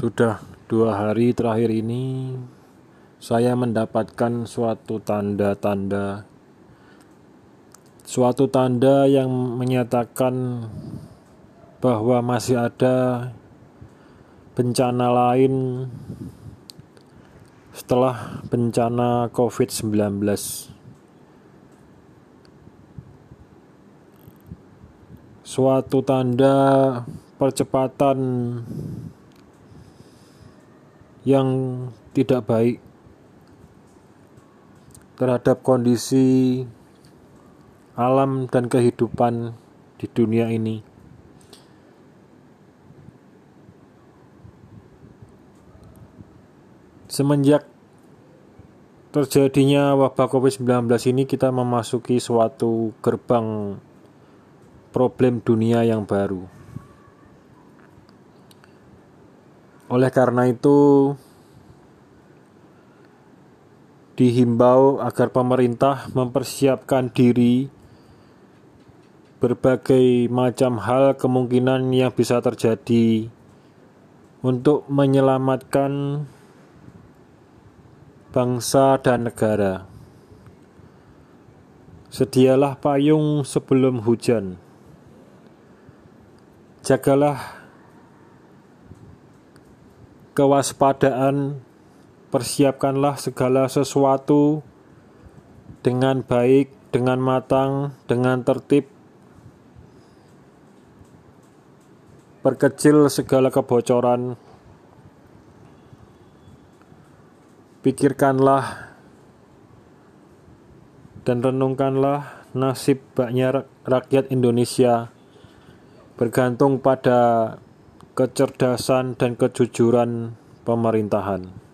Sudah dua hari terakhir ini, saya mendapatkan suatu tanda-tanda, suatu tanda yang menyatakan bahwa masih ada bencana lain setelah bencana COVID-19. Suatu tanda percepatan yang tidak baik terhadap kondisi alam dan kehidupan di dunia ini. Semenjak terjadinya wabah COVID-19 ini kita memasuki suatu gerbang problem dunia yang baru. Oleh karena itu, dihimbau agar pemerintah mempersiapkan diri berbagai macam hal kemungkinan yang bisa terjadi untuk menyelamatkan bangsa dan negara. Sedialah payung sebelum hujan. Jagalah kewaspadaan, persiapkanlah segala sesuatu dengan baik, dengan matang, dengan tertib. Perkecil segala kebocoran. Pikirkanlah dan renungkanlah nasib banyak rakyat Indonesia bergantung pada kecerdasan dan kejujuran pemerintahan.